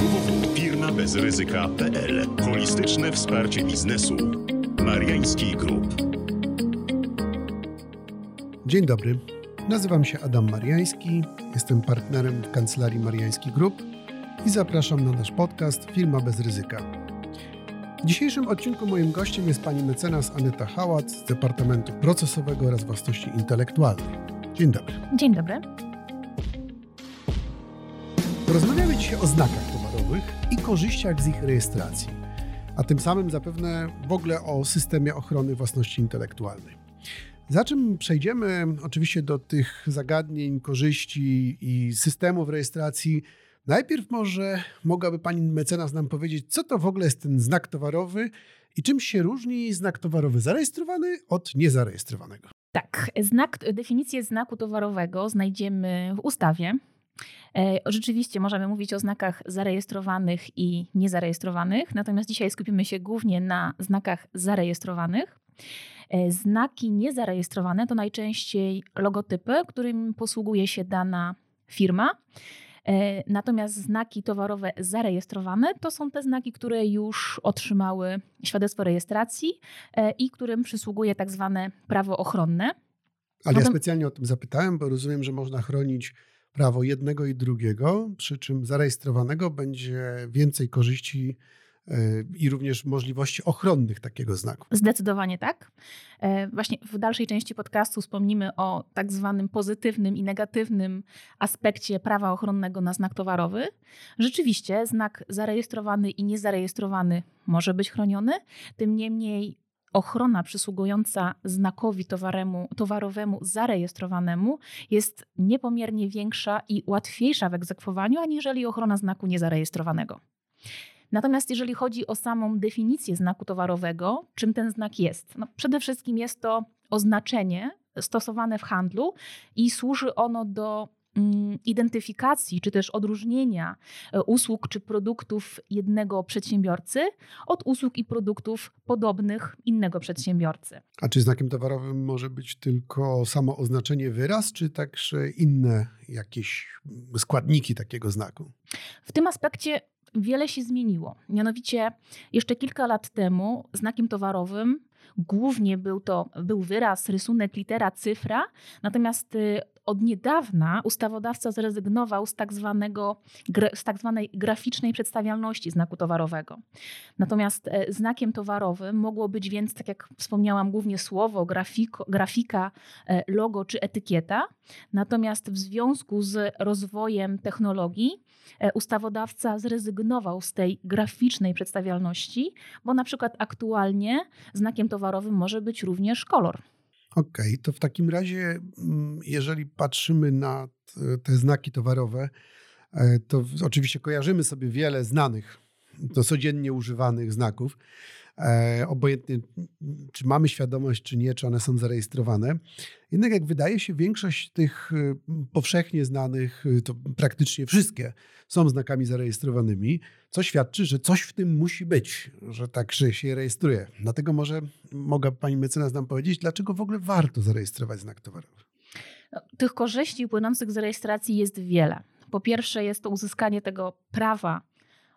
www.firmabezryzyka.pl Holistyczne wsparcie biznesu. Mariański Group. Dzień dobry. Nazywam się Adam Mariański, jestem partnerem w kancelarii Mariański Group i zapraszam na nasz podcast Firma bez ryzyka. W dzisiejszym odcinku moim gościem jest pani mecenas Aneta Hałat z Departamentu Procesowego oraz Własności Intelektualnej. Dzień dobry. Dzień dobry. Rozmawiamy dzisiaj o znakach towarowych i korzyściach z ich rejestracji, a tym samym zapewne w ogóle o systemie ochrony własności intelektualnej. Za czym przejdziemy oczywiście do tych zagadnień, korzyści i systemów rejestracji, najpierw może mogłaby pani mecenas nam powiedzieć, co to w ogóle jest ten znak towarowy i czym się różni znak towarowy zarejestrowany od niezarejestrowanego. Tak, znak, definicję znaku towarowego znajdziemy w ustawie. E, rzeczywiście możemy mówić o znakach zarejestrowanych i niezarejestrowanych, natomiast dzisiaj skupimy się głównie na znakach zarejestrowanych. E, znaki niezarejestrowane to najczęściej logotypy, którym posługuje się dana firma. E, natomiast znaki towarowe zarejestrowane to są te znaki, które już otrzymały świadectwo rejestracji i którym przysługuje tak zwane prawo ochronne. Ale ja specjalnie o tym zapytałem, bo rozumiem, że można chronić prawo jednego i drugiego, przy czym zarejestrowanego będzie więcej korzyści e, i również możliwości ochronnych takiego znaku. Zdecydowanie tak. E, właśnie w dalszej części podcastu wspomnimy o tak zwanym pozytywnym i negatywnym aspekcie prawa ochronnego na znak towarowy. Rzeczywiście znak zarejestrowany i niezarejestrowany może być chroniony, tym niemniej ochrona przysługująca znakowi towaremu, towarowemu zarejestrowanemu jest niepomiernie większa i łatwiejsza w egzekwowaniu, aniżeli ochrona znaku niezarejestrowanego. Natomiast jeżeli chodzi o samą definicję znaku towarowego, czym ten znak jest? No, przede wszystkim jest to oznaczenie stosowane w handlu i służy ono do identyfikacji czy też odróżnienia e, usług czy produktów jednego przedsiębiorcy od usług i produktów podobnych innego przedsiębiorcy. A czy znakiem towarowym może być tylko samo oznaczenie wyraz, czy także inne jakieś składniki takiego znaku? W tym aspekcie wiele się zmieniło. Mianowicie jeszcze kilka lat temu znakiem towarowym głównie był to był wyraz, rysunek, litera, cyfra, natomiast y, od niedawna ustawodawca zrezygnował z tak, zwanego, z tak zwanej graficznej przedstawialności znaku towarowego. Natomiast e, znakiem towarowym mogło być więc, tak jak wspomniałam, głównie słowo, grafiko, grafika, e, logo czy etykieta. Natomiast w związku z rozwojem technologii e, ustawodawca zrezygnował z tej graficznej przedstawialności, bo na przykład aktualnie znakiem towarowym może być również kolor. Okej, okay, to w takim razie, mm, jeżeli patrzymy na te znaki towarowe, e, to oczywiście kojarzymy sobie wiele znanych, to codziennie używanych znaków. E, obojętnie czy mamy świadomość, czy nie, czy one są zarejestrowane. Jednak jak wydaje się, większość tych y, powszechnie znanych, y, to praktycznie wszystkie są znakami zarejestrowanymi, co świadczy, że coś w tym musi być, że tak się rejestruje. Dlatego może mogła pani mecenas nam powiedzieć, dlaczego w ogóle warto zarejestrować znak towarowy? No, tych korzyści płynących z rejestracji jest wiele. Po pierwsze, jest to uzyskanie tego prawa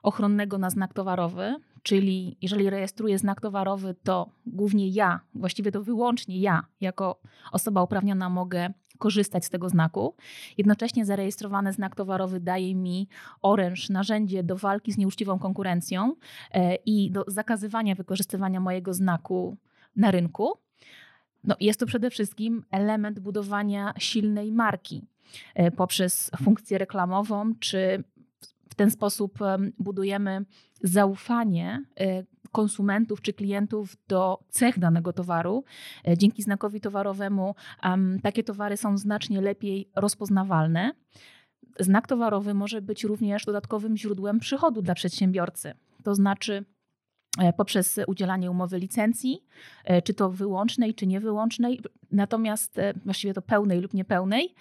ochronnego na znak towarowy, czyli jeżeli rejestruję znak towarowy, to głównie ja, właściwie to wyłącznie ja, jako osoba uprawniona mogę korzystać z tego znaku. Jednocześnie zarejestrowany znak towarowy daje mi oręż, narzędzie do walki z nieuczciwą konkurencją e, i do zakazywania wykorzystywania mojego znaku na rynku. No, jest to przede wszystkim element budowania silnej marki e, poprzez funkcję reklamową czy w ten sposób budujemy zaufanie e, konsumentów czy klientów do cech danego towaru. E, dzięki znakowi towarowemu takie towary są znacznie lepiej rozpoznawalne. Znak towarowy może być również dodatkowym źródłem przychodu dla przedsiębiorcy. To znaczy, E, poprzez udzielanie umowy licencji, e, czy to wyłącznej, czy niewyłącznej, natomiast właściwie to pełnej lub niepełnej,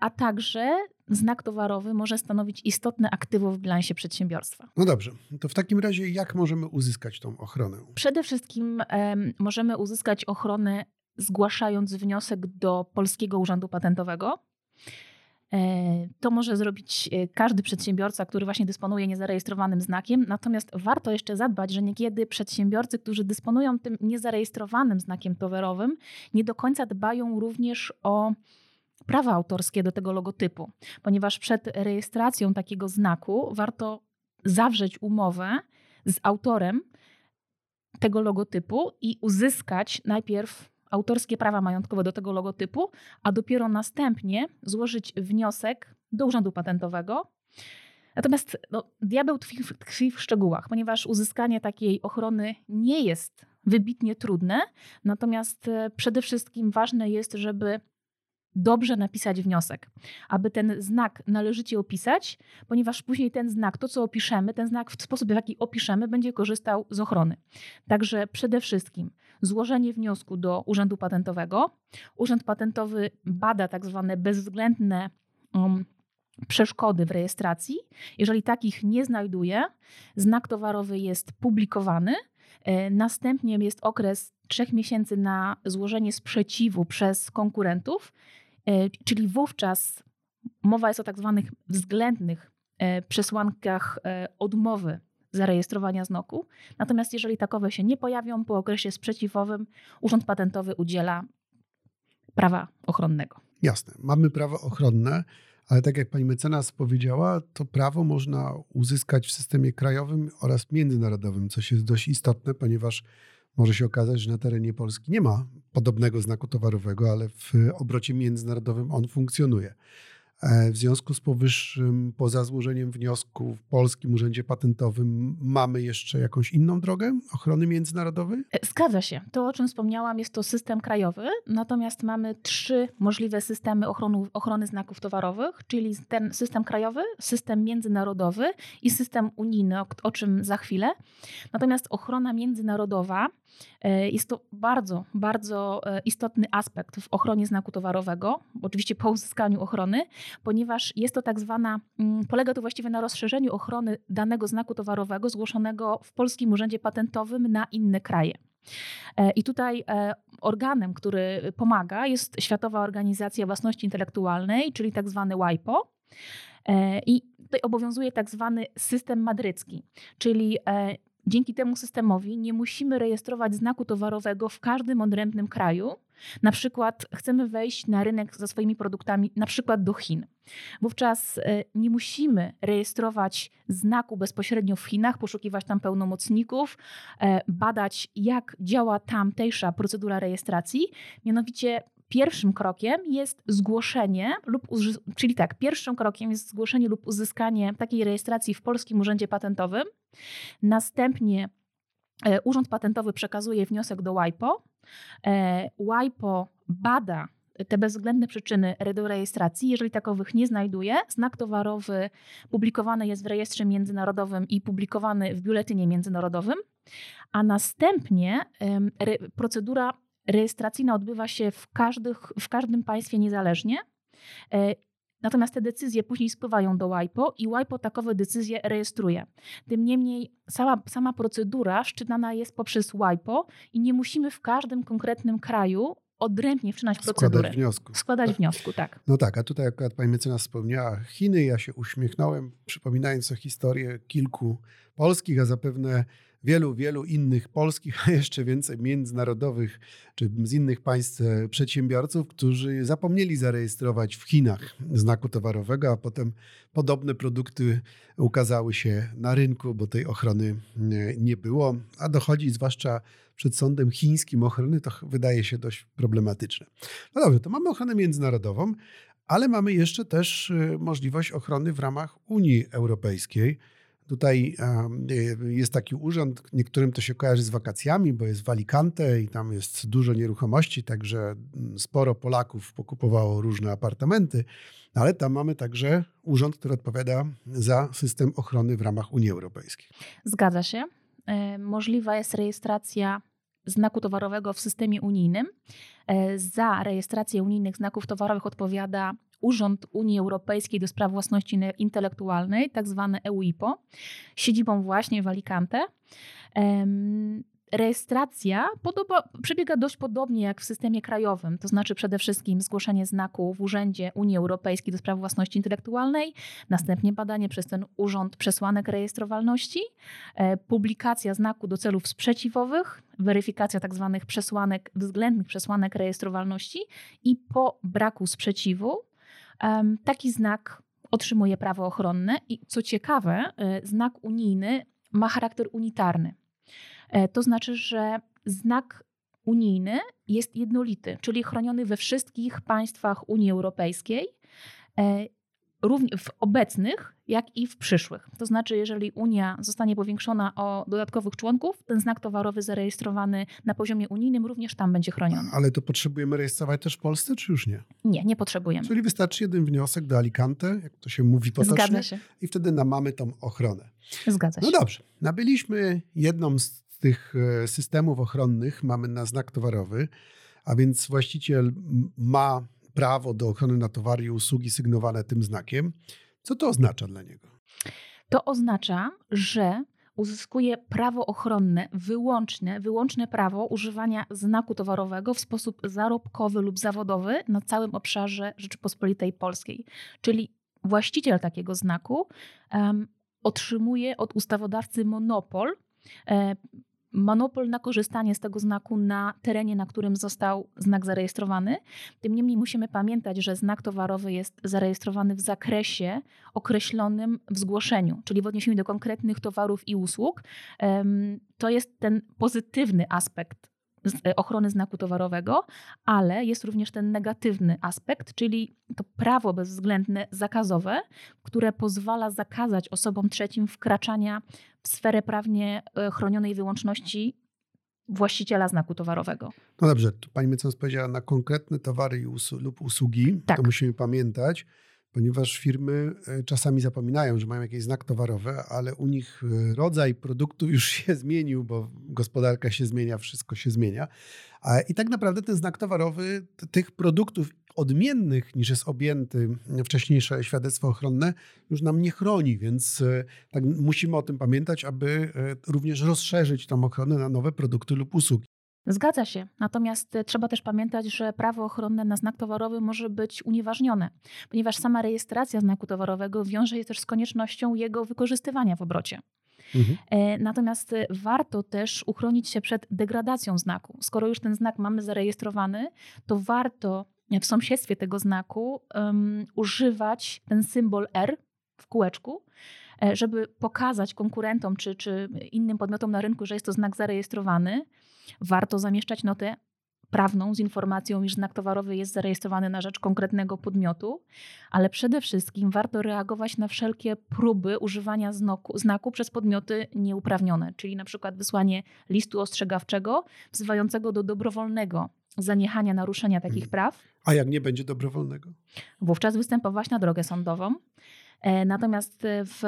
a także znak towarowy może stanowić istotne aktywo w bilansie przedsiębiorstwa. No dobrze, to w takim razie jak możemy uzyskać tą ochronę? Przede wszystkim możemy uzyskać ochronę zgłaszając wniosek do Polskiego Urzędu Patentowego. To może zrobić każdy przedsiębiorca, który właśnie dysponuje niezarejestrowanym znakiem. Natomiast warto jeszcze zadbać, że niekiedy przedsiębiorcy, którzy dysponują tym niezarejestrowanym znakiem towarowym, nie do końca dbają również o prawa autorskie do tego logotypu, ponieważ przed rejestracją takiego znaku warto zawrzeć umowę z autorem tego logotypu i uzyskać najpierw autorskie prawa majątkowe do tego logotypu, a dopiero następnie złożyć wniosek do Urzędu Patentowego. Natomiast no, diabeł tkwi, tkwi w szczegółach, ponieważ uzyskanie takiej ochrony nie jest wybitnie trudne, natomiast e, przede wszystkim ważne jest, żeby dobrze napisać wniosek, aby ten znak należycie opisać, ponieważ później ten znak, to co opiszemy, ten znak w sposób, w jaki opiszemy, będzie korzystał z ochrony. Także przede wszystkim złożenie wniosku do Urzędu Patentowego. Urząd Patentowy bada tak zwane bezwzględne um, przeszkody w rejestracji. Jeżeli takich nie znajduje, znak towarowy jest publikowany. E, następnie jest okres trzech miesięcy na złożenie sprzeciwu przez konkurentów E, czyli wówczas mowa jest o tak zwanych względnych e, przesłankach odmowy zarejestrowania znaku. Natomiast jeżeli takowe się nie pojawią po okresie sprzeciwowym, Urząd Patentowy udziela prawa ochronnego. Jasne, mamy prawo ochronne, ale tak jak pani mecenas powiedziała, to prawo można uzyskać w systemie krajowym oraz międzynarodowym, co jest dość istotne, ponieważ może się okazać, że na terenie Polski nie ma podobnego znaku towarowego, ale w obrocie międzynarodowym on funkcjonuje. E, w związku z powyższym, poza złożeniem wniosku w Polskim Urzędzie Patentowym, mamy jeszcze jakąś inną drogę ochrony międzynarodowej? E, zgadza się. To, o czym wspomniałam, jest to system krajowy, natomiast mamy trzy możliwe systemy ochrony, znaków towarowych, czyli ten system krajowy, system międzynarodowy i system unijny, o, o czym za chwilę. Natomiast ochrona międzynarodowa E, jest to bardzo, bardzo istotny aspekt w ochronie znaku towarowego, oczywiście po uzyskaniu ochrony, ponieważ jest to tak zwana, mm, polega to właściwie na rozszerzeniu ochrony danego znaku towarowego zgłoszonego w Polskim Urzędzie Patentowym na inne kraje. E, I tutaj organem, który pomaga, jest Światowa Organizacja Własności Intelektualnej, czyli tak zwany WIPO. I tutaj obowiązuje tak zwany system madrycki, czyli Dzięki temu systemowi nie musimy rejestrować znaku towarowego w każdym odrębnym kraju. Na przykład chcemy wejść na rynek ze swoimi produktami, na przykład do Chin. Wówczas e, nie musimy rejestrować znaku bezpośrednio w Chinach, poszukiwać tam pełnomocników, e, badać, jak działa tamtejsza procedura rejestracji. Mianowicie Pierwszym krokiem jest zgłoszenie lub, czyli tak, pierwszym krokiem jest zgłoszenie lub uzyskanie takiej rejestracji w Polskim Urzędzie Patentowym. Następnie e, Urząd Patentowy przekazuje wniosek do WIPO. E, WIPO bada te bezwzględne przyczyny do rejestracji. Jeżeli takowych nie znajduje, znak towarowy publikowany jest w rejestrze międzynarodowym i publikowany w biuletynie międzynarodowym, a następnie procedura rejestracyjna odbywa się w, każdych, w każdym państwie niezależnie. E, natomiast te decyzje później spływają do WIPO i WIPO takowe decyzje rejestruje. Tym niemniej sama, sama procedura szczytana jest poprzez WIPO i nie musimy w każdym konkretnym kraju odrębnie wszczynać procedury. Składać wniosku. Składać tak. wniosku, tak. No tak, a tutaj akurat pani mecenas wspomniała Chiny, ja się uśmiechnąłem, przypominając o historię kilku polskich, a zapewne wielu, wielu innych polskich, a jeszcze więcej międzynarodowych czy z innych państw e, przedsiębiorców, którzy zapomnieli zarejestrować w Chinach znaku towarowego, a potem podobne produkty ukazały się na rynku, bo tej ochrony e, nie było, a dochodzi zwłaszcza przed sądem chińskim ochrony, to wydaje się dość problematyczne. No dobrze, to mamy ochronę międzynarodową, ale mamy jeszcze też e, możliwość ochrony w ramach Unii Europejskiej. Tutaj y, jest taki urząd, niektórym to się kojarzy z wakacjami, bo jest w Alicante i tam jest dużo nieruchomości, także mm, sporo Polaków pokupowało różne apartamenty, ale tam mamy także urząd, który odpowiada za system ochrony w ramach Unii Europejskiej. Zgadza się. E, możliwa jest rejestracja znaku towarowego w systemie unijnym. E, za rejestrację unijnych znaków towarowych odpowiada Urząd Unii Europejskiej do Spraw Własności Intelektualnej, tak zwane EUIPO, siedzibą właśnie w Alicante. rejestracja podoba, przebiega dość podobnie jak w systemie krajowym, to znaczy przede wszystkim zgłoszenie znaku w Urzędzie Unii Europejskiej do spraw własności intelektualnej, następnie badanie przez ten urząd przesłanek rejestrowalności, e, publikacja znaku do celów sprzeciwowych, weryfikacja tzw. Tak przesłanek, względnych przesłanek rejestrowalności i po braku sprzeciwu taki znak otrzymuje prawo ochronne i co ciekawe, e, znak unijny ma charakter unitarny. E, to znaczy, że znak unijny jest jednolity, czyli chroniony we wszystkich państwach Unii Europejskiej, e, w obecnych, jak i w przyszłych. To znaczy, jeżeli Unia zostanie powiększona o dodatkowych członków, ten znak towarowy zarejestrowany na poziomie unijnym również tam będzie chroniony. Ale to potrzebujemy rejestrować też w Polsce, czy już nie? Nie, nie potrzebujemy. Czyli wystarczy jeden wniosek do Alicante, jak to się mówi potocznie, Zgadza się. i wtedy mamy tą ochronę. Zgadza no się. No dobrze, nabyliśmy jedną z tych e, systemów ochronnych, mamy na znak towarowy, a więc właściciel ma prawo do ochrony na towary i usługi sygnowane tym znakiem. Co to oznacza dla niego? To oznacza, że uzyskuje prawo ochronne, wyłączne, wyłączne prawo używania znaku towarowego w sposób zarobkowy lub zawodowy na całym obszarze Rzeczypospolitej Polskiej. Czyli właściciel takiego znaku um, otrzymuje od ustawodawcy monopol e, monopol na korzystanie z tego znaku na terenie, na którym został znak zarejestrowany. Tym niemniej musimy pamiętać, że znak towarowy jest zarejestrowany w zakresie określonym w zgłoszeniu, czyli w odniesieniu do konkretnych towarów i usług. To jest ten pozytywny aspekt ochrony znaku towarowego, ale jest również ten negatywny aspekt, czyli to prawo bezwzględne zakazowe, które pozwala zakazać osobom trzecim wkraczania w sferę prawnie e, chronionej wyłączności właściciela znaku towarowego. No dobrze, tu pani mecenas powiedziała na konkretne towary lub usługi, tak. to musimy pamiętać ponieważ firmy e, czasami zapominają, że mają jakiś znak towarowy, ale u nich e, rodzaj produktu już się zmienił, bo gospodarka się zmienia, wszystko się zmienia. I tak naprawdę ten znak towarowy tych produktów odmiennych niż jest objęty wcześniejsze świadectwo ochronne już nam nie chroni, więc e, tak musimy o tym pamiętać, aby również rozszerzyć tą ochronę na nowe produkty lub usługi. Zgadza się. Natomiast e, trzeba też pamiętać, że prawo ochronne na znak towarowy może być unieważnione, ponieważ sama rejestracja znaku towarowego wiąże się też z koniecznością jego wykorzystywania w obrocie. Mhm. E, natomiast e, warto też uchronić się przed degradacją znaku. Skoro już ten znak mamy zarejestrowany, to warto w sąsiedztwie tego znaku um, używać ten symbol R w kółeczku, żeby pokazać konkurentom czy, czy innym podmiotom na rynku, że jest to znak zarejestrowany warto zamieszczać notę prawną z informacją, iż znak towarowy jest zarejestrowany na rzecz konkretnego podmiotu, ale przede wszystkim warto reagować na wszelkie próby używania znaku, znaku przez podmioty nieuprawnione, czyli na przykład wysłanie listu ostrzegawczego wzywającego do dobrowolnego zaniechania naruszenia takich hmm. praw. A jak nie będzie dobrowolnego? Wówczas występować na drogę sądową. E, natomiast w.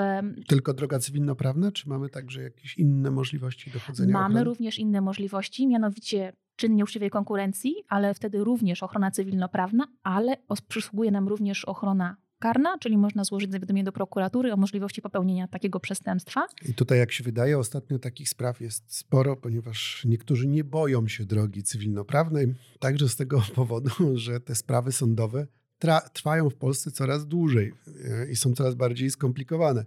Tylko droga cywilnoprawna, czy mamy także jakieś inne możliwości dochodzenia? Mamy ochrony? również inne możliwości, mianowicie czyn nieuczciwej konkurencji, ale wtedy również ochrona cywilnoprawna, ale przysługuje nam również ochrona karna, czyli można złożyć zawiadomienie do prokuratury o możliwości popełnienia takiego przestępstwa. I tutaj, jak się wydaje, ostatnio takich spraw jest sporo, ponieważ niektórzy nie boją się drogi cywilnoprawnej, także z tego powodu, że te sprawy sądowe trwają w Polsce coraz dłużej e, i są coraz bardziej skomplikowane.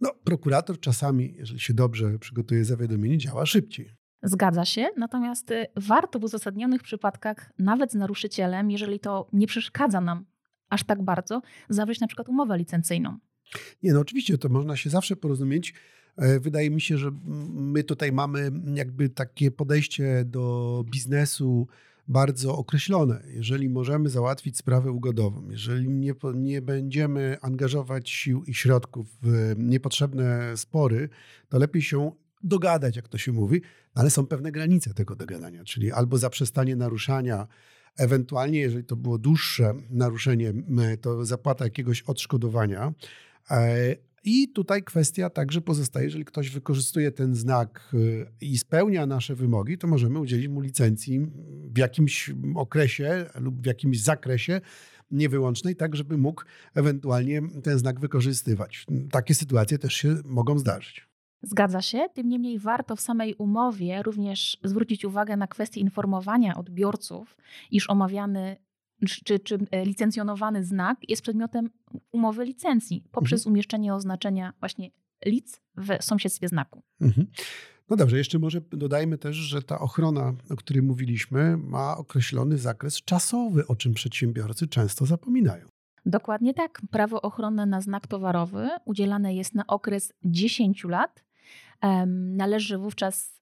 No, prokurator czasami, jeżeli się dobrze przygotuje zawiadomienie, działa szybciej. Zgadza się, natomiast y, warto w uzasadnionych przypadkach, nawet z naruszycielem, jeżeli to nie przeszkadza nam aż tak bardzo, zawrzeć na przykład umowę licencyjną. Nie, no oczywiście, to można się zawsze porozumieć. E, wydaje mi się, że my tutaj mamy jakby takie podejście do biznesu, bardzo określone. Jeżeli możemy załatwić sprawę ugodową, jeżeli nie, nie będziemy angażować sił i środków w niepotrzebne spory, to lepiej się dogadać, jak to się mówi, ale są pewne granice tego dogadania, czyli albo zaprzestanie naruszania, ewentualnie, jeżeli to było dłuższe naruszenie, to zapłata jakiegoś odszkodowania, e, i tutaj kwestia także pozostaje, jeżeli ktoś wykorzystuje ten znak y, i spełnia nasze wymogi, to możemy udzielić mu licencji w jakimś okresie lub w jakimś zakresie niewyłącznej, tak żeby mógł ewentualnie ten znak wykorzystywać. Takie sytuacje też się mogą zdarzyć. Zgadza się, tym niemniej warto w samej umowie również zwrócić uwagę na kwestię informowania odbiorców, iż omawiany czy, czy e, licencjonowany znak jest przedmiotem umowy licencji poprzez mhm. umieszczenie oznaczenia właśnie lic w sąsiedztwie znaku. Mhm. No dobrze, jeszcze może dodajmy też, że ta ochrona, o której mówiliśmy, ma określony zakres czasowy, o czym przedsiębiorcy często zapominają. Dokładnie tak. Prawo ochronne na znak towarowy udzielane jest na okres 10 lat. Należy wówczas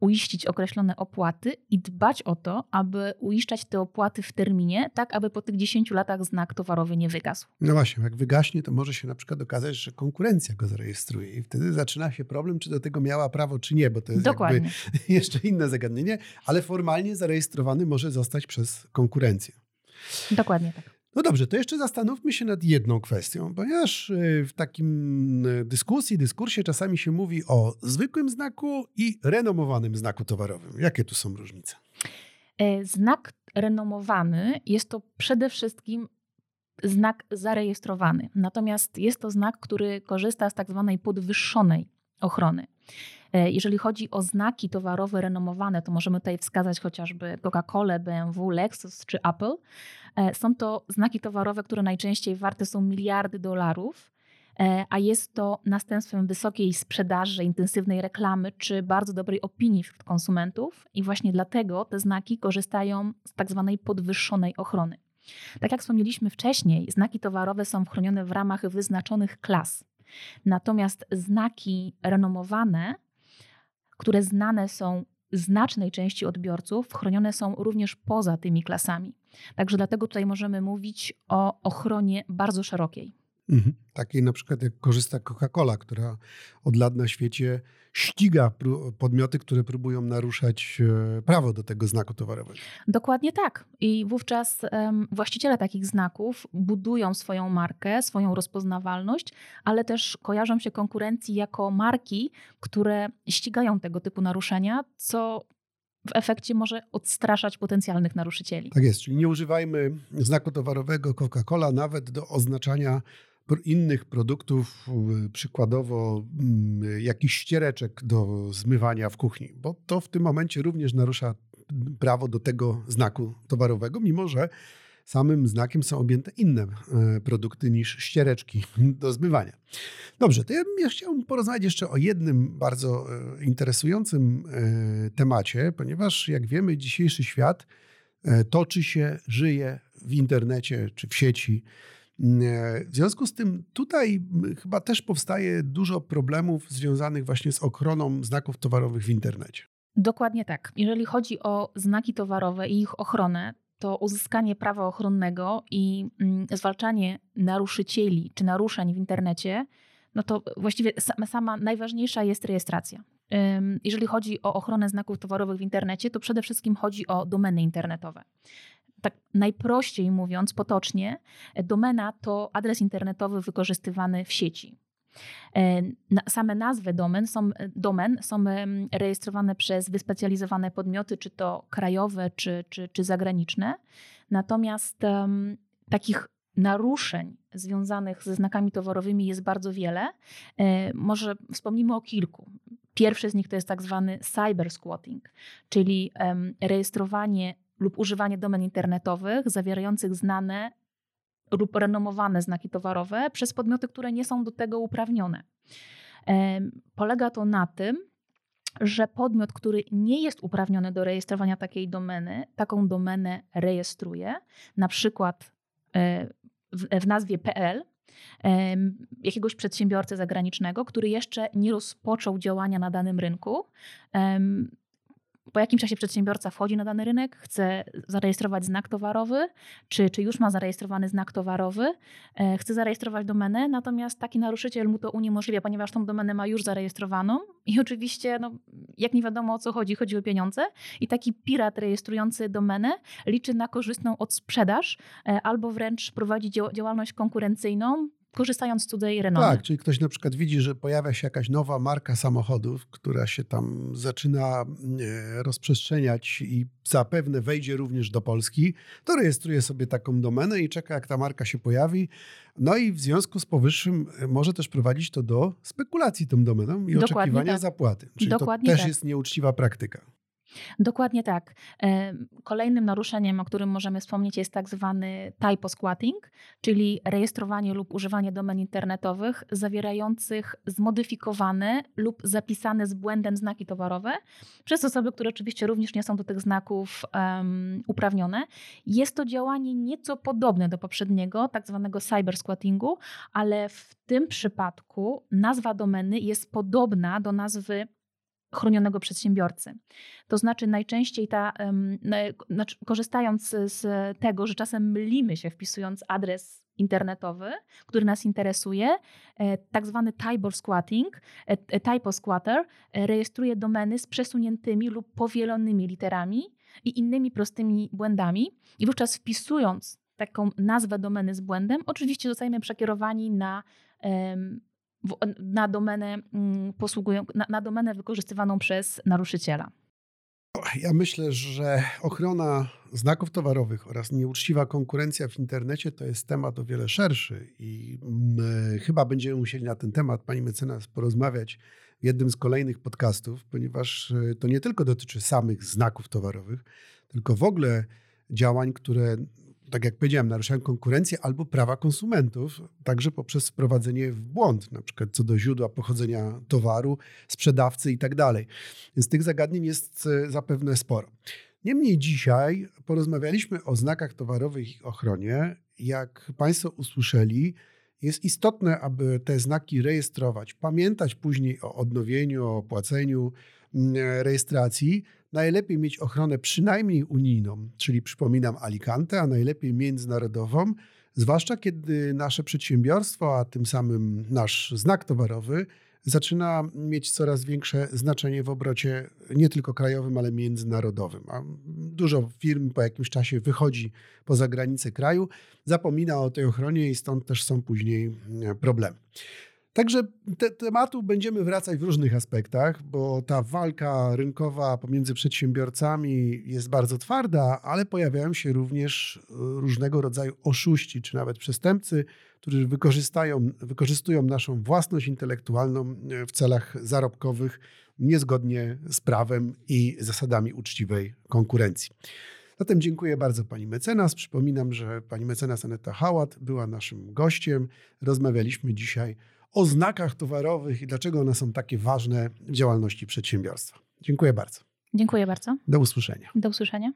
uiścić określone opłaty i dbać o to, aby uiszczać te opłaty w terminie, tak aby po tych 10 latach znak towarowy nie wygasł. No właśnie, jak wygaśnie, to może się na przykład okazać, że konkurencja go zarejestruje i wtedy zaczyna się problem, czy do tego miała prawo, czy nie, bo to jest Dokładnie. jeszcze inne zagadnienie, ale formalnie zarejestrowany może zostać przez konkurencję. Dokładnie tak. No dobrze, to jeszcze zastanówmy się nad jedną kwestią, ponieważ y, w takim y, dyskusji, dyskursie czasami się mówi o zwykłym znaku i renomowanym znaku towarowym. Jakie tu są różnice? E, znak renomowany jest to przede wszystkim znak zarejestrowany. Natomiast jest to znak, który korzysta z tak zwanej podwyższonej ochrony. E, jeżeli chodzi o znaki towarowe renomowane, to możemy tutaj wskazać chociażby Coca-Colę, BMW, Lexus czy Apple. E, są to znaki towarowe, które najczęściej warte są miliardy dolarów e, a jest to następstwem wysokiej sprzedaży, intensywnej reklamy czy bardzo dobrej opinii wśród konsumentów, i właśnie dlatego te znaki korzystają z tak zwanej podwyższonej ochrony. Tak jak wspomnieliśmy wcześniej, znaki towarowe są chronione w ramach wyznaczonych klas. Natomiast znaki renomowane które znane są znacznej części odbiorców, chronione są również poza tymi klasami. Także dlatego tutaj możemy mówić o ochronie bardzo szerokiej. Mhm. Takiej na przykład jak korzysta Coca-Cola, która od lat na świecie ściga podmioty, które próbują naruszać e, prawo do tego znaku towarowego. Dokładnie tak. I wówczas um, właściciele takich znaków budują swoją markę, swoją rozpoznawalność, ale też kojarzą się konkurencji jako marki, które ścigają tego typu naruszenia, co w efekcie może odstraszać potencjalnych naruszycieli. Tak jest, czyli nie używajmy znaku towarowego Coca-Cola nawet do oznaczania innych produktów, y, przykładowo mm, jakiś ściereczek do zmywania w kuchni, bo to w tym momencie również narusza prawo do tego znaku towarowego, mimo że samym znakiem są objęte inne e, produkty niż ściereczki do zmywania. Dobrze, to ja, ja chciałbym porozmawiać jeszcze o jednym bardzo e, interesującym e, temacie, ponieważ jak wiemy, dzisiejszy świat toczy się, żyje w internecie czy w sieci. W związku z tym tutaj chyba też powstaje dużo problemów związanych właśnie z ochroną znaków towarowych w internecie. Dokładnie tak. Jeżeli chodzi o znaki towarowe i ich ochronę, to uzyskanie prawa ochronnego i mm, zwalczanie naruszycieli czy naruszeń w internecie, no to właściwie sama najważniejsza jest rejestracja. Jeżeli chodzi o ochronę znaków towarowych w internecie, to przede wszystkim chodzi o domeny internetowe tak najprościej mówiąc, potocznie, domena to adres internetowy wykorzystywany w sieci. E, same nazwy domen są, domen są rejestrowane przez wyspecjalizowane podmioty, czy to krajowe, czy, czy, czy zagraniczne. Natomiast um, takich naruszeń związanych ze znakami towarowymi jest bardzo wiele. E, może wspomnimy o kilku. Pierwszy z nich to jest tak zwany cyber squatting, czyli um, rejestrowanie lub używanie domen internetowych zawierających znane lub renomowane znaki towarowe przez podmioty, które nie są do tego uprawnione. Polega to na tym, że podmiot, który nie jest uprawniony do rejestrowania takiej domeny, taką domenę rejestruje, na przykład e, w, nazwie PL, jakiegoś przedsiębiorcy zagranicznego, który jeszcze nie rozpoczął działania na danym rynku, po jakim czasie przedsiębiorca wchodzi na dany rynek, chce zarejestrować znak towarowy, czy, czy już ma zarejestrowany znak towarowy, e, chce zarejestrować domenę, natomiast taki naruszyciel mu to uniemożliwia, ponieważ tą domenę ma już zarejestrowaną i oczywiście, no, jak nie wiadomo o co chodzi, chodzi o pieniądze i taki pirat rejestrujący domenę liczy na korzystną odsprzedaż e, albo wręcz prowadzi działalność konkurencyjną, korzystając z cudzej renomy. Tak, czyli ktoś na przykład widzi, że pojawia się jakaś nowa marka samochodów, która się tam zaczyna e, rozprzestrzeniać i zapewne wejdzie również do Polski, to rejestruje sobie taką domenę i czeka, jak ta marka się pojawi. No i w związku z powyższym e, może też prowadzić to do spekulacji tą domeną i Dokładnie oczekiwania tak. zapłaty. Czyli Dokładnie to też tak. jest nieuczciwa praktyka. Dokładnie tak. Kolejnym naruszeniem, o którym możemy wspomnieć, jest tak zwany typo squatting, czyli rejestrowanie lub używanie domen internetowych zawierających zmodyfikowane lub zapisane z błędem znaki towarowe przez osoby, które oczywiście również nie są do tych znaków um, uprawnione. Jest to działanie nieco podobne do poprzedniego, tak zwanego cyber squattingu, ale w tym przypadku nazwa domeny jest podobna do nazwy chronionego przedsiębiorcy. To znaczy najczęściej ta, znaczy, korzystając z tego, że czasem mylimy się wpisując adres internetowy, który nas interesuje, e, tak zwany typo squatting, e, e, typo squatter rejestruje domeny z przesuniętymi lub powielonymi literami i innymi prostymi błędami i wówczas wpisując taką nazwę domeny z błędem, oczywiście zostajemy przekierowani na w- na domenę, mm, posługują, na, na domenę wykorzystywaną przez naruszyciela. Ja myślę, że ochrona znaków towarowych oraz nieuczciwa konkurencja w internecie to jest temat o wiele szerszy i mm, chyba będziemy musieli na ten temat, pani mecenas, porozmawiać w jednym z kolejnych podcastów, ponieważ e, to nie tylko dotyczy samych znaków towarowych, tylko w ogóle działań, które, tak jak powiedziałem, naruszają konkurencję albo prawa konsumentów, także poprzez wprowadzenie w błąd, na przykład co do źródła pochodzenia towaru, sprzedawcy i tak dalej. Więc tych zagadnień jest e, zapewne sporo. Niemniej dzisiaj porozmawialiśmy o znakach towarowych i ochronie. Jak Państwo usłyszeli, jest istotne, aby te znaki rejestrować, pamiętać później o odnowieniu, o opłaceniu mm, rejestracji. Najlepiej mieć ochronę przynajmniej unijną, czyli przypominam Alicante, a najlepiej międzynarodową, zwłaszcza kiedy nasze przedsiębiorstwo, a tym samym nasz znak towarowy zaczyna mieć coraz większe znaczenie w obrocie nie tylko krajowym, ale międzynarodowym. A dużo firm po jakimś czasie wychodzi poza granice kraju, zapomina o tej ochronie i stąd też są później e, problemy. Także te tematu będziemy wracać w różnych aspektach, bo ta walka rynkowa pomiędzy przedsiębiorcami jest bardzo twarda, ale pojawiają się również e, różnego rodzaju oszuści czy nawet przestępcy, którzy wykorzystają, wykorzystują naszą własność intelektualną e, w celach zarobkowych niezgodnie z prawem i zasadami uczciwej konkurencji. Zatem dziękuję bardzo pani mecenas. Przypominam, że pani mecenas Aneta Hałat była naszym gościem. Rozmawialiśmy dzisiaj o znakach towarowych i dlaczego one są takie ważne w działalności przedsiębiorstwa. Dziękuję bardzo. Dziękuję bardzo. Do usłyszenia. Do usłyszenia.